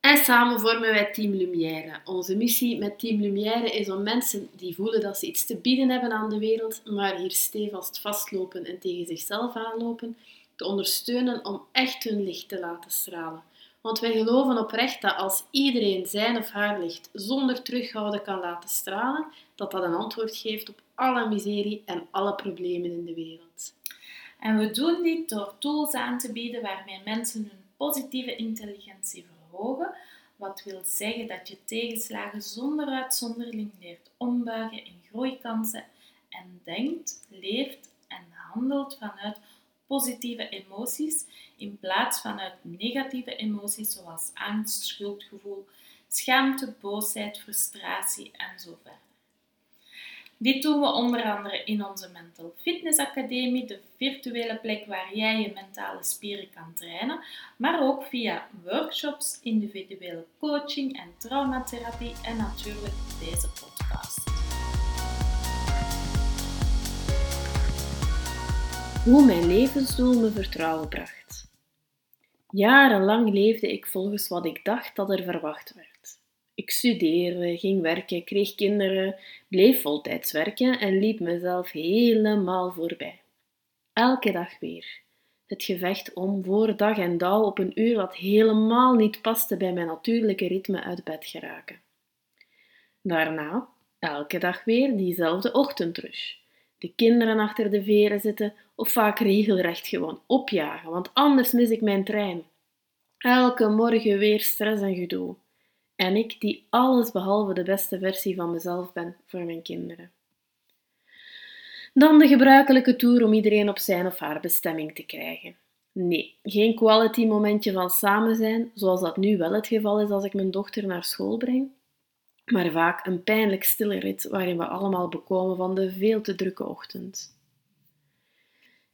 en samen vormen wij Team Lumière. Onze missie met Team Lumière is om mensen die voelen dat ze iets te bieden hebben aan de wereld, maar hier stevast vastlopen en tegen zichzelf aanlopen, te ondersteunen om echt hun licht te laten stralen. Want wij geloven oprecht dat als iedereen zijn of haar licht zonder terughouden kan laten stralen, dat dat een antwoord geeft op alle miserie en alle problemen in de wereld. En we doen dit door tools aan te bieden waarmee mensen hun positieve intelligentie verhogen. Wat wil zeggen dat je tegenslagen zonder uitzondering leert ombuigen in groeikansen en denkt, leeft en handelt vanuit positieve emoties in plaats vanuit negatieve emoties zoals angst, schuldgevoel, schaamte, boosheid, frustratie en zo verder. Dit doen we onder andere in onze Mental Fitness Academie, de virtuele plek waar jij je mentale spieren kan trainen, maar ook via workshops, individuele coaching en traumatherapie en natuurlijk deze podcast. Hoe mijn levensdoel me vertrouwen bracht. Jarenlang leefde ik volgens wat ik dacht dat er verwacht werd. Ik studeerde, ging werken, kreeg kinderen, bleef voltijds werken en liep mezelf helemaal voorbij. Elke dag weer. Het gevecht om voor dag en dauw op een uur dat helemaal niet paste bij mijn natuurlijke ritme uit bed geraken. Daarna, elke dag weer diezelfde ochtendrush. De kinderen achter de veren zitten of vaak regelrecht gewoon opjagen, want anders mis ik mijn trein. Elke morgen weer stress en gedoe. En ik die alles behalve de beste versie van mezelf ben voor mijn kinderen. Dan de gebruikelijke tour om iedereen op zijn of haar bestemming te krijgen. Nee, geen quality momentje van samen zijn, zoals dat nu wel het geval is als ik mijn dochter naar school breng, maar vaak een pijnlijk stille rit waarin we allemaal bekomen van de veel te drukke ochtend.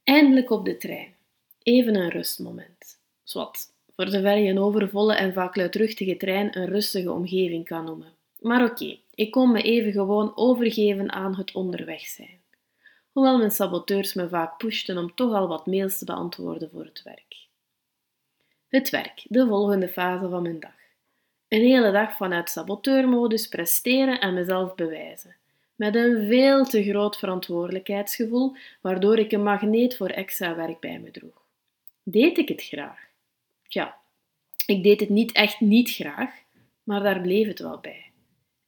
Eindelijk op de trein. Even een rustmoment. Zwat, voor zover je een overvolle en vaak luidruchtige trein een rustige omgeving kan noemen. Maar oké, ik kon me even gewoon overgeven aan het onderweg zijn. Hoewel mijn saboteurs me vaak pushten om toch al wat mails te beantwoorden voor het werk. Het werk, de volgende fase van mijn dag. Een hele dag vanuit saboteurmodus presteren en mezelf bewijzen. Met een veel te groot verantwoordelijkheidsgevoel, waardoor ik een magneet voor extra werk bij me droeg. Deed ik het graag? Tja, ik deed het niet echt niet graag, maar daar bleef het wel bij.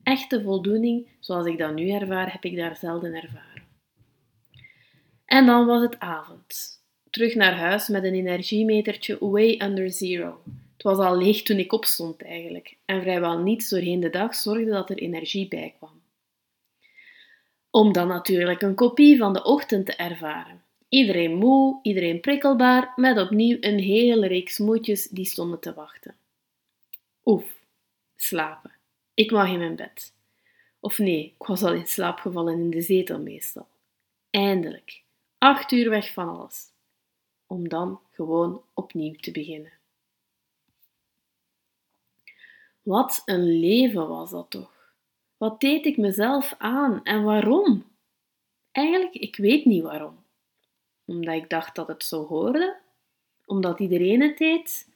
Echte voldoening, zoals ik dat nu ervaar, heb ik daar zelden ervaren. En dan was het avond. Terug naar huis met een energiemetertje way under zero. Het was al leeg toen ik opstond eigenlijk, en vrijwel niets doorheen de dag zorgde dat er energie bij kwam. Om dan natuurlijk een kopie van de ochtend te ervaren. Iedereen moe, iedereen prikkelbaar, met opnieuw een hele reeks moedjes die stonden te wachten. Oef, slapen. Ik mag in mijn bed. Of nee, ik was al in slaap gevallen in de zetel meestal. Eindelijk, acht uur weg van alles. Om dan gewoon opnieuw te beginnen. Wat een leven was dat toch? Wat deed ik mezelf aan en waarom? Eigenlijk, ik weet niet waarom omdat ik dacht dat het zo hoorde, omdat iedereen het deed,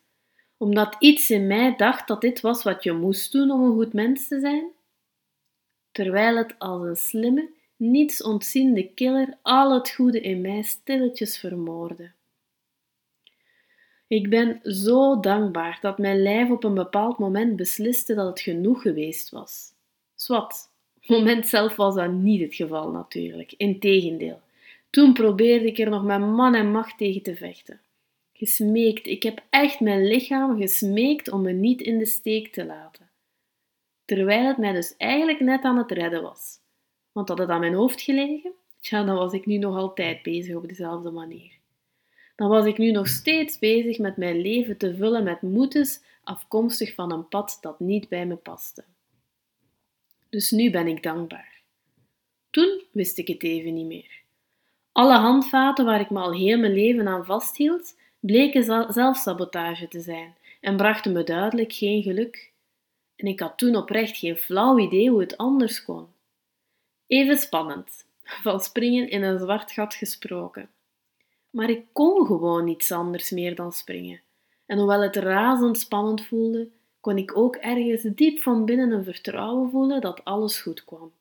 omdat iets in mij dacht dat dit was wat je moest doen om een goed mens te zijn, terwijl het als een slimme, niets ontziende killer al het goede in mij stilletjes vermoordde. Ik ben zo dankbaar dat mijn lijf op een bepaald moment besliste dat het genoeg geweest was. Swat, moment zelf was dat niet het geval natuurlijk, integendeel. Toen probeerde ik er nog met man en macht tegen te vechten. Gesmeekt, ik heb echt mijn lichaam gesmeekt om me niet in de steek te laten. Terwijl het mij dus eigenlijk net aan het redden was. Want had het aan mijn hoofd gelegen, ja, dan was ik nu nog altijd bezig op dezelfde manier. Dan was ik nu nog steeds bezig met mijn leven te vullen met moetes afkomstig van een pad dat niet bij me paste. Dus nu ben ik dankbaar. Toen wist ik het even niet meer. Alle handvaten waar ik me al heel mijn leven aan vasthield, bleken zelfsabotage te zijn en brachten me duidelijk geen geluk. En ik had toen oprecht geen flauw idee hoe het anders kon. Even spannend, van springen in een zwart gat gesproken. Maar ik kon gewoon niets anders meer dan springen. En hoewel het razend spannend voelde, kon ik ook ergens diep van binnen een vertrouwen voelen dat alles goed kwam.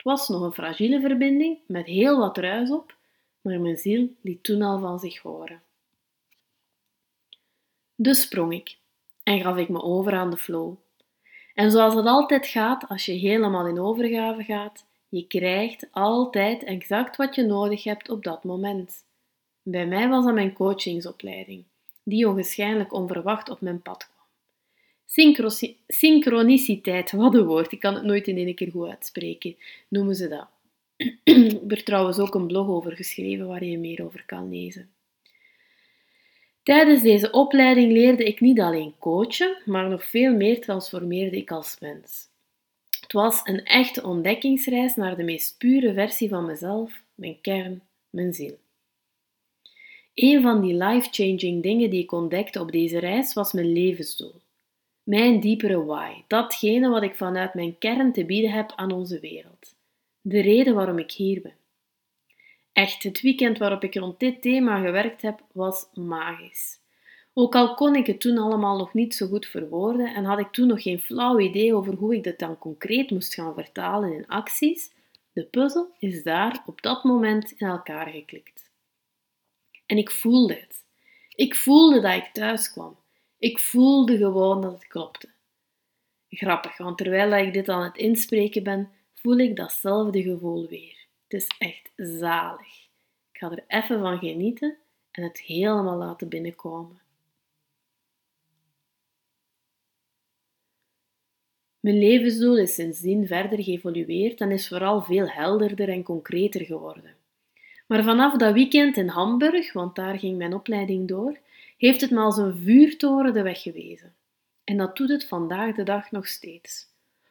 Het was nog een fragiele verbinding met heel wat ruis op, maar mijn ziel liet toen al van zich horen. Dus sprong ik en gaf ik me over aan de flow. En zoals het altijd gaat als je helemaal in overgave gaat, je krijgt altijd exact wat je nodig hebt op dat moment. Bij mij was dat mijn coachingsopleiding, die onwaarschijnlijk onverwacht op mijn pad. Synchroniciteit, wat een woord, ik kan het nooit in één keer goed uitspreken, noemen ze dat. Ik heb er trouwens ook een blog over geschreven waar je meer over kan lezen. Tijdens deze opleiding leerde ik niet alleen coachen, maar nog veel meer transformeerde ik als mens. Het was een echte ontdekkingsreis naar de meest pure versie van mezelf, mijn kern, mijn ziel. Een van die life-changing dingen die ik ontdekte op deze reis was mijn levensdoel. Mijn diepere why, datgene wat ik vanuit mijn kern te bieden heb aan onze wereld. De reden waarom ik hier ben. Echt, het weekend waarop ik rond dit thema gewerkt heb, was magisch. Ook al kon ik het toen allemaal nog niet zo goed verwoorden en had ik toen nog geen flauw idee over hoe ik dit dan concreet moest gaan vertalen in acties, de puzzel is daar op dat moment in elkaar geklikt. En ik voelde het. Ik voelde dat ik thuis kwam. Ik voelde gewoon dat het klopte. Grappig, want terwijl ik dit aan het inspreken ben, voel ik datzelfde gevoel weer. Het is echt zalig. Ik ga er even van genieten en het helemaal laten binnenkomen. Mijn levensdoel is sindsdien verder geëvolueerd en is vooral veel helderder en concreter geworden. Maar vanaf dat weekend in Hamburg, want daar ging mijn opleiding door, heeft het me als een vuurtoren de weg gewezen. En dat doet het vandaag de dag nog steeds.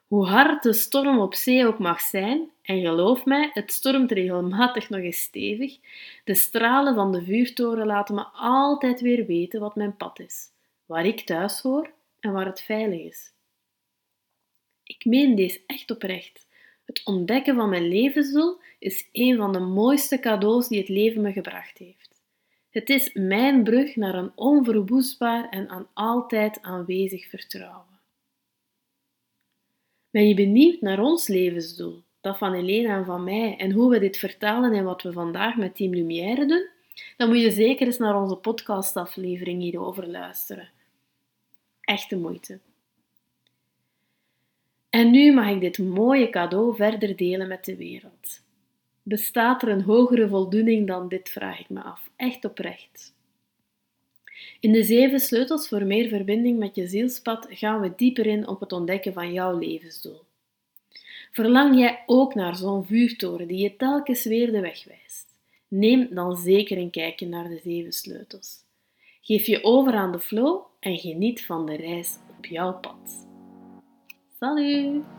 Hoe hard de storm op zee ook mag zijn, en geloof mij, het stormt regelmatig nog eens stevig, de stralen van de vuurtoren laten me altijd weer weten wat mijn pad is, waar ik thuis hoor en waar het veilig is. Ik meen deze echt oprecht. Het ontdekken van mijn levensdoel is een van de mooiste cadeaus die het leven me gebracht heeft. Het is mijn brug naar een onverwoestbaar en aan altijd aanwezig vertrouwen. Ben je benieuwd naar ons levensdoel, dat van Elena en van mij, en hoe we dit vertalen en wat we vandaag met Team Lumière doen? Dan moet je zeker eens naar onze podcastaflevering hierover luisteren. Echte moeite. En nu mag ik dit mooie cadeau verder delen met de wereld. Bestaat er een hogere voldoening dan dit, vraag ik me af. Echt oprecht. In de zeven sleutels voor meer verbinding met je zielspad gaan we dieper in op het ontdekken van jouw levensdoel. Verlang jij ook naar zo'n vuurtoren die je telkens weer de weg wijst? Neem dan zeker een kijkje naar de zeven sleutels. Geef je over aan de flow en geniet van de reis op jouw pad. Salut